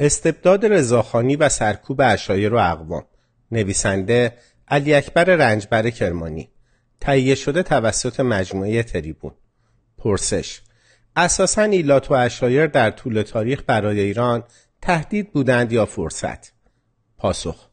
استبداد رضاخانی و سرکوب اشایر و اقوام. نویسنده علی اکبر رنجبر کرمانی. تهیه شده توسط مجموعه تریبون. پرسش اساسا ایلات و اشایر در طول تاریخ برای ایران تهدید بودند یا فرصت؟ پاسخ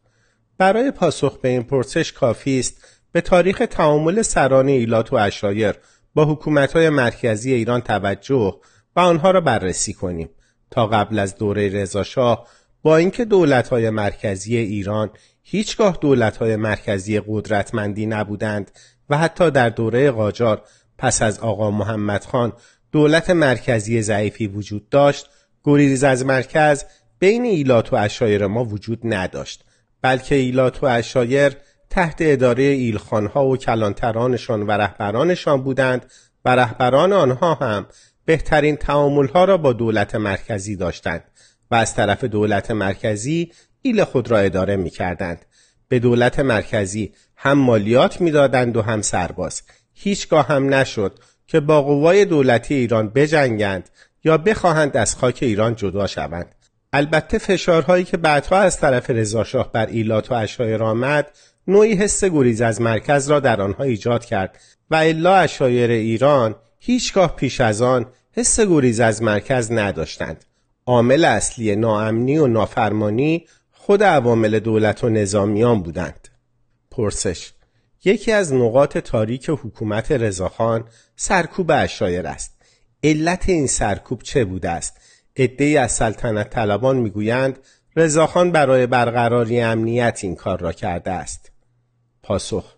برای پاسخ به این پرسش کافی است به تاریخ تعامل سران ایلات و اشایر با حکومت‌های مرکزی ایران توجه و آنها را بررسی کنیم. تا قبل از دوره رضاشاه با اینکه دولت‌های مرکزی ایران هیچگاه دولت‌های مرکزی قدرتمندی نبودند و حتی در دوره قاجار پس از آقا محمد خان دولت مرکزی ضعیفی وجود داشت گریز از مرکز بین ایلات و اشایر ما وجود نداشت بلکه ایلات و اشایر تحت اداره ایلخانها و کلانترانشان و رهبرانشان بودند و رهبران آنها هم بهترین تعاملها را با دولت مرکزی داشتند و از طرف دولت مرکزی ایل خود را اداره می کردند. به دولت مرکزی هم مالیات می‌دادند و هم سرباز هیچگاه هم نشد که با قوای دولتی ایران بجنگند یا بخواهند از خاک ایران جدا شوند البته فشارهایی که بعدها از طرف رضاشاه بر ایلات و اشایر آمد نوعی حس گریز از مرکز را در آنها ایجاد کرد و الا اشایر ایران هیچگاه پیش از آن حس گریز از مرکز نداشتند. عامل اصلی ناامنی و نافرمانی خود عوامل دولت و نظامیان بودند. پرسش یکی از نقاط تاریک حکومت رضاخان سرکوب اشایر است. علت این سرکوب چه بوده است؟ عدهای از سلطنت طلبان می‌گویند رضاخان برای برقراری امنیت این کار را کرده است. پاسخ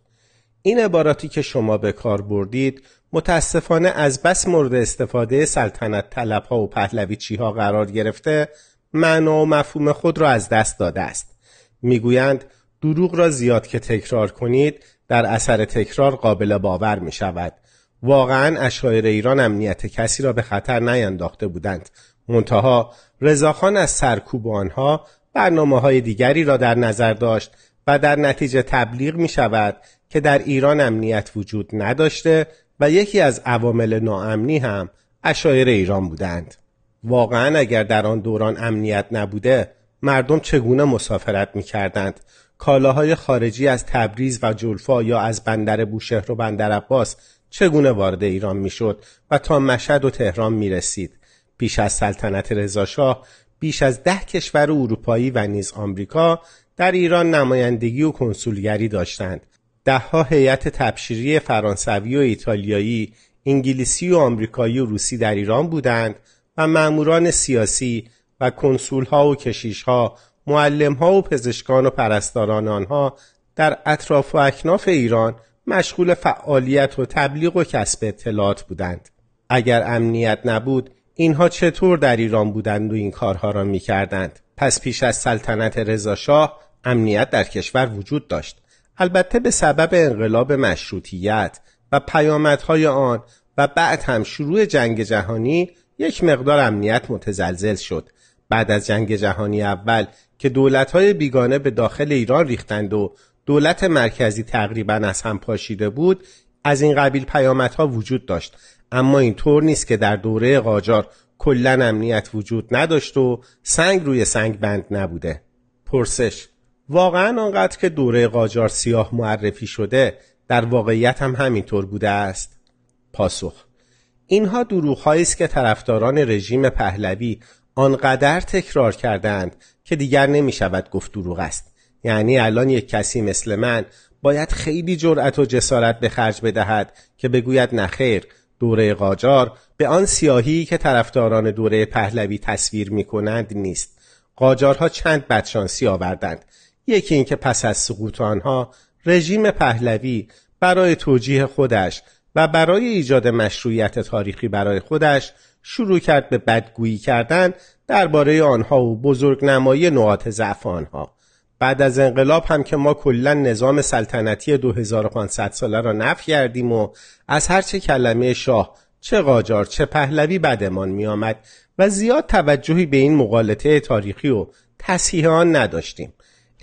این عباراتی که شما به کار بردید متاسفانه از بس مورد استفاده سلطنت طلب ها و پهلوی ها قرار گرفته معنا و مفهوم خود را از دست داده است. می‌گویند دروغ را زیاد که تکرار کنید در اثر تکرار قابل باور می شود واقعا اشایر ایران امنیت کسی را به خطر نینداخته بودند. منتها رضاخان از سرکوب آنها برنامه های دیگری را در نظر داشت و در نتیجه تبلیغ می شود که در ایران امنیت وجود نداشته و یکی از عوامل ناامنی هم اشایر ایران بودند واقعا اگر در آن دوران امنیت نبوده مردم چگونه مسافرت می کردند کالاهای خارجی از تبریز و جلفا یا از بندر بوشهر و بندر عباس چگونه وارد ایران می‌شد و تا مشهد و تهران می رسید. پیش از سلطنت رضاشاه بیش از ده کشور اروپایی و نیز آمریکا در ایران نمایندگی و کنسولگری داشتند. دهها هیئت تبشیری فرانسوی و ایتالیایی، انگلیسی و آمریکایی و روسی در ایران بودند و ماموران سیاسی و کنسولها و کشیشها ها و پزشکان و پرستاران آنها در اطراف و اکناف ایران مشغول فعالیت و تبلیغ و کسب اطلاعات بودند اگر امنیت نبود اینها چطور در ایران بودند و این کارها را می کردند؟ پس پیش از سلطنت رضاشاه امنیت در کشور وجود داشت البته به سبب انقلاب مشروطیت و پیامدهای آن و بعد هم شروع جنگ جهانی یک مقدار امنیت متزلزل شد. بعد از جنگ جهانی اول که دولت‌های بیگانه به داخل ایران ریختند و دولت مرکزی تقریبا از هم پاشیده بود از این قبیل پیامدها وجود داشت. اما این طور نیست که در دوره قاجار کلا امنیت وجود نداشت و سنگ روی سنگ بند نبوده. پرسش واقعا آنقدر که دوره قاجار سیاه معرفی شده در واقعیت هم همینطور بوده است. پاسخ اینها دروغ است که طرفداران رژیم پهلوی آنقدر تکرار کردند که دیگر نمی شود گفت دروغ است. یعنی الان یک کسی مثل من باید خیلی جرأت و جسارت به خرج بدهد که بگوید نخیر دوره قاجار به آن سیاهی که طرفداران دوره پهلوی تصویر می کنند نیست. قاجارها چند بدشانسی آوردند. یکی اینکه پس از سقوط آنها رژیم پهلوی برای توجیه خودش و برای ایجاد مشروعیت تاریخی برای خودش شروع کرد به بدگویی کردن درباره آنها و بزرگ نمایی نقاط ضعف آنها. بعد از انقلاب هم که ما کلا نظام سلطنتی 2500 ساله را نفی کردیم و از هرچه کلمه شاه چه قاجار چه پهلوی بدمان می آمد و زیاد توجهی به این مقالطه تاریخی و تصحیح آن نداشتیم.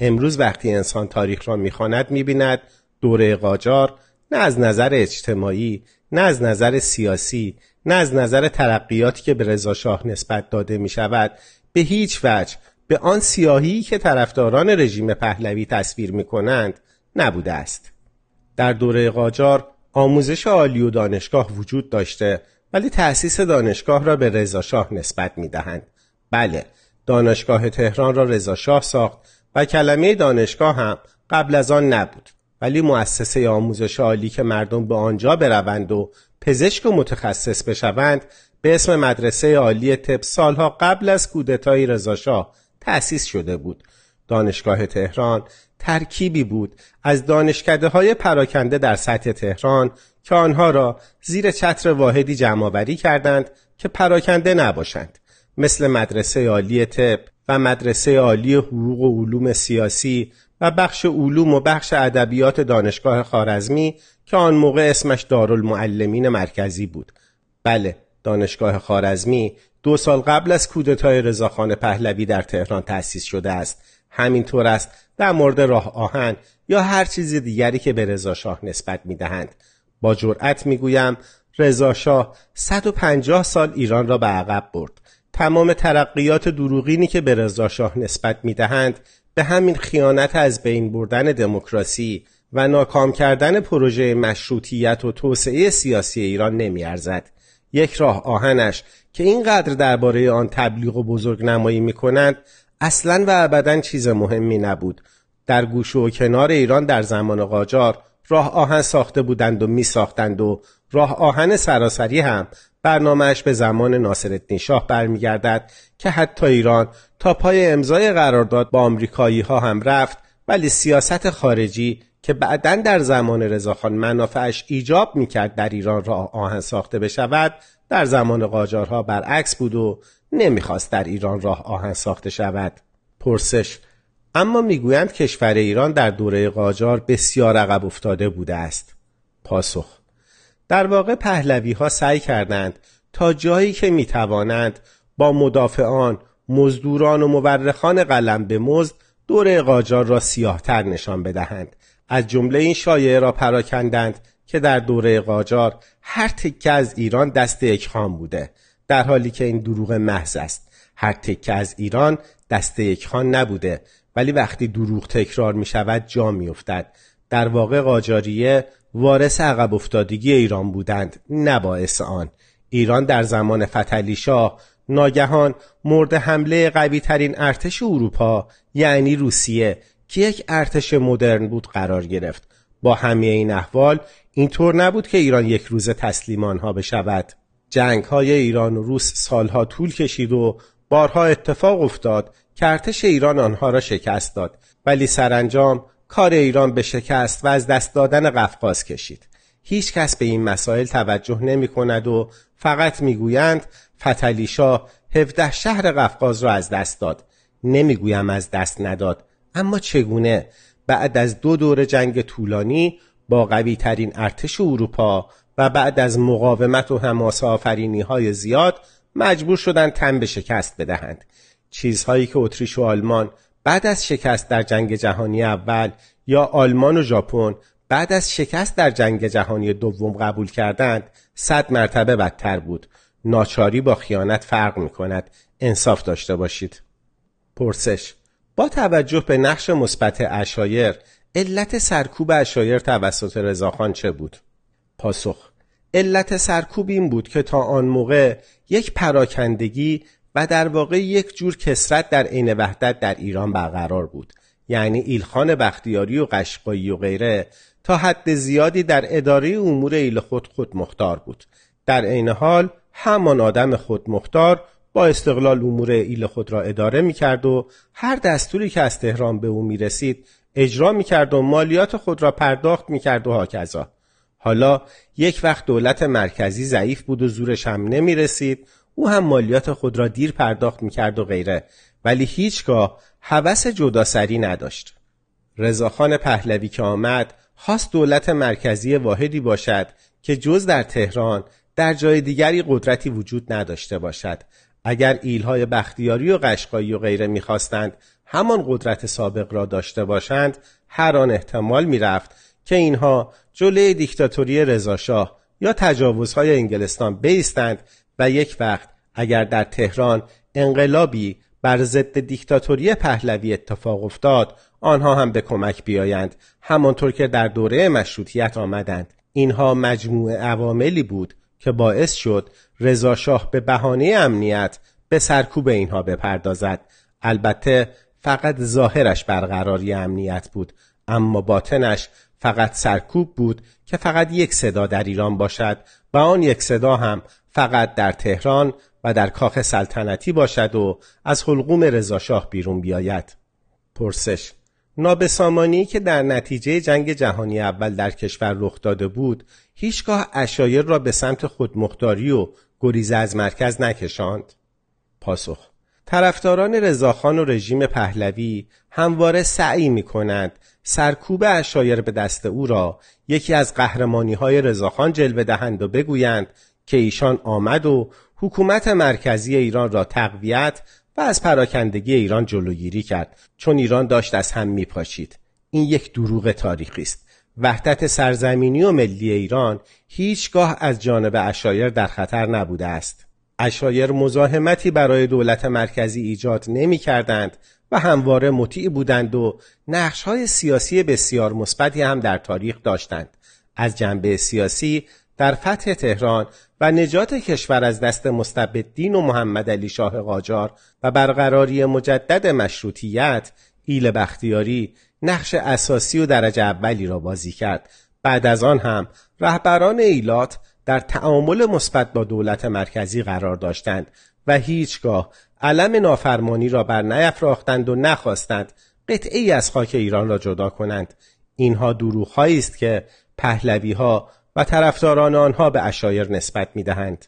امروز وقتی انسان تاریخ را می‌خواند می‌بیند دوره قاجار نه از نظر اجتماعی نه از نظر سیاسی نه از نظر ترقیاتی که به رضا شاه نسبت داده می شود به هیچ وجه به آن سیاهی که طرفداران رژیم پهلوی تصویر می کنند نبوده است. در دوره قاجار آموزش عالی و دانشگاه وجود داشته ولی تأسیس دانشگاه را به رضاشاه نسبت می دهند. بله دانشگاه تهران را رضاشاه ساخت و کلمه دانشگاه هم قبل از آن نبود. ولی مؤسسه آموزش عالی که مردم به آنجا بروند و پزشک و متخصص بشوند به اسم مدرسه عالی طب سالها قبل از کودتای رضاشاه تأسیس شده بود. دانشگاه تهران ترکیبی بود از دانشکده های پراکنده در سطح تهران که آنها را زیر چتر واحدی جمعآوری کردند که پراکنده نباشند. مثل مدرسه عالی طب و مدرسه عالی حقوق و علوم سیاسی و بخش علوم و بخش ادبیات دانشگاه خارزمی که آن موقع اسمش دارالمعلمین مرکزی بود. بله دانشگاه خارزمی دو سال قبل از کودتای رضاخان پهلوی در تهران تأسیس شده است. همینطور است در مورد راه آهن یا هر چیز دیگری که به رضاشاه نسبت می‌دهند. با جرأت می‌گویم رضاشاه 150 سال ایران را به عقب برد. تمام ترقیات دروغینی که به رضاشاه نسبت می‌دهند به همین خیانت از بین بردن دموکراسی و ناکام کردن پروژه مشروطیت و توسعه سیاسی ایران نمیارزد. یک راه آهنش که اینقدر درباره آن تبلیغ و بزرگ نمایی می کنند اصلا و ابدا چیز مهمی نبود. در گوش و کنار ایران در زمان قاجار راه آهن ساخته بودند و می ساختند و راه آهن سراسری هم برنامهش به زمان ناصرالدین شاه برمیگردد که حتی ایران تا پای امضای قرارداد با آمریکایی ها هم رفت ولی سیاست خارجی که بعدا در زمان رضاخان منافعش ایجاب می‌کرد در ایران راه آهن ساخته بشود در زمان قاجارها برعکس بود و نمی‌خواست در ایران راه آهن ساخته شود. پرسش اما می‌گویند کشور ایران در دوره قاجار بسیار عقب افتاده بوده است. پاسخ در واقع پهلوی ها سعی کردند تا جایی که می توانند با مدافعان، مزدوران و مورخان قلم به مزد دوره قاجار را سیاهتر نشان بدهند از جمله این شایعه را پراکندند که در دوره قاجار هر تکه از ایران دست یک خان بوده در حالی که این دروغ محض است هر تکه از ایران دست یک خان نبوده ولی وقتی دروغ تکرار می شود جا می افتد. در واقع قاجاریه وارث عقب افتادگی ایران بودند. نه باعث آن. ایران در زمان فتلی شاه ناگهان مورد حمله قوی ترین ارتش اروپا یعنی روسیه که یک ارتش مدرن بود قرار گرفت. با همه این احوال اینطور نبود که ایران یک روز تسلیم آنها بشود. جنگ های ایران و روس سالها طول کشید و بارها اتفاق افتاد که ارتش ایران آنها را شکست داد. ولی سرانجام کار ایران به شکست و از دست دادن قفقاز کشید. هیچ کس به این مسائل توجه نمی کند و فقط می‌گویند فتلی شاه 17 شهر قفقاز را از دست داد. نمی‌گویم از دست نداد. اما چگونه؟ بعد از دو دور جنگ طولانی با قوی ترین ارتش اروپا و بعد از مقاومت و حماس آفرینی های زیاد مجبور شدند تن به شکست بدهند. چیزهایی که اتریش و آلمان بعد از شکست در جنگ جهانی اول یا آلمان و ژاپن بعد از شکست در جنگ جهانی دوم قبول کردند صد مرتبه بدتر بود. ناچاری با خیانت فرق می کند انصاف داشته باشید. پرسش با توجه به نقش مثبت اشایر علت سرکوب اشایر توسط رضاخان چه بود؟ پاسخ علت سرکوب این بود که تا آن موقع یک پراکندگی و در واقع یک جور کسرت در عین وحدت در ایران برقرار بود. یعنی ایلخان بختیاری و قشقایی و غیره تا حد زیادی در اداره امور ایل خود خود مختار بود. در عین حال همان آدم خود مختار با استقلال امور ایل خود را اداره می کرد و هر دستوری که از تهران به او می رسید اجرا می کرد و مالیات خود را پرداخت می کرد و هاکذا. حالا یک وقت دولت مرکزی ضعیف بود و زورش هم نمی رسید او هم مالیات خود را دیر پرداخت می کرد و غیره. ولی هیچگاه هوس جداسری نداشت. رضاخان پهلوی که آمد خواست دولت مرکزی واحدی باشد که جز در تهران در جای دیگری قدرتی وجود نداشته باشد. اگر ایلهای بختیاری و قشقایی و غیره می‌خواستند همان قدرت سابق را داشته باشند هر آن احتمال می‌رفت که اینها جلوی دیکتاتوری رضاشاه یا تجاوزهای انگلستان بیستند و یک وقت اگر در تهران انقلابی بر ضد دیکتاتوری پهلوی اتفاق افتاد آنها هم به کمک بیایند همانطور که در دوره مشروطیت آمدند. اینها مجموع عواملی بود که باعث شد رضا شاه به بهانه امنیت به سرکوب اینها بپردازد. البته فقط ظاهرش برقراری امنیت بود اما باطنش فقط سرکوب بود که فقط یک صدا در ایران باشد و آن یک صدا هم فقط در تهران و در کاخ سلطنتی باشد و از حلقوم رضاشاه بیرون بیاید. پرسش نابسامانی که در نتیجه جنگ جهانی اول در کشور رخ داده بود هیچگاه اشایر را به سمت خودمختاری و گریز از مرکز نکشاند؟ پاسخ طرفداران رضاخان و رژیم پهلوی همواره سعی می کنند سرکوب اشایر به دست او را یکی از قهرمانی های رضاخان جلوه دهند و بگویند که ایشان آمد و حکومت مرکزی ایران را تقویت و از پراکندگی ایران جلوگیری کرد. چون ایران داشت از هم میپاشید. این یک دروغ تاریخی است. وحدت سرزمینی و ملی ایران هیچگاه از جانب اشایر در خطر نبوده است. اشایر مزاحمتی برای دولت مرکزی ایجاد نمی کردند و همواره مطیع بودند و نقش های سیاسی بسیار مثبتی هم در تاریخ داشتند. از جنبه سیاسی در فتح تهران و نجات کشور از دست مستبدین و محمد علی شاه قاجار و برقراری مجدد مشروطیت ایل بختیاری نقش اساسی و درجه اولی را بازی کرد. بعد از آن هم رهبران ایلات در تعامل مثبت با دولت مرکزی قرار داشتند و هیچگاه علم نافرمانی را بر نیفراختند و نخواستند قطعی از خاک ایران را جدا کنند. اینها دروغهایی است که پهلوی ها و طرفداران آنها به اشایر نسبت می دهند.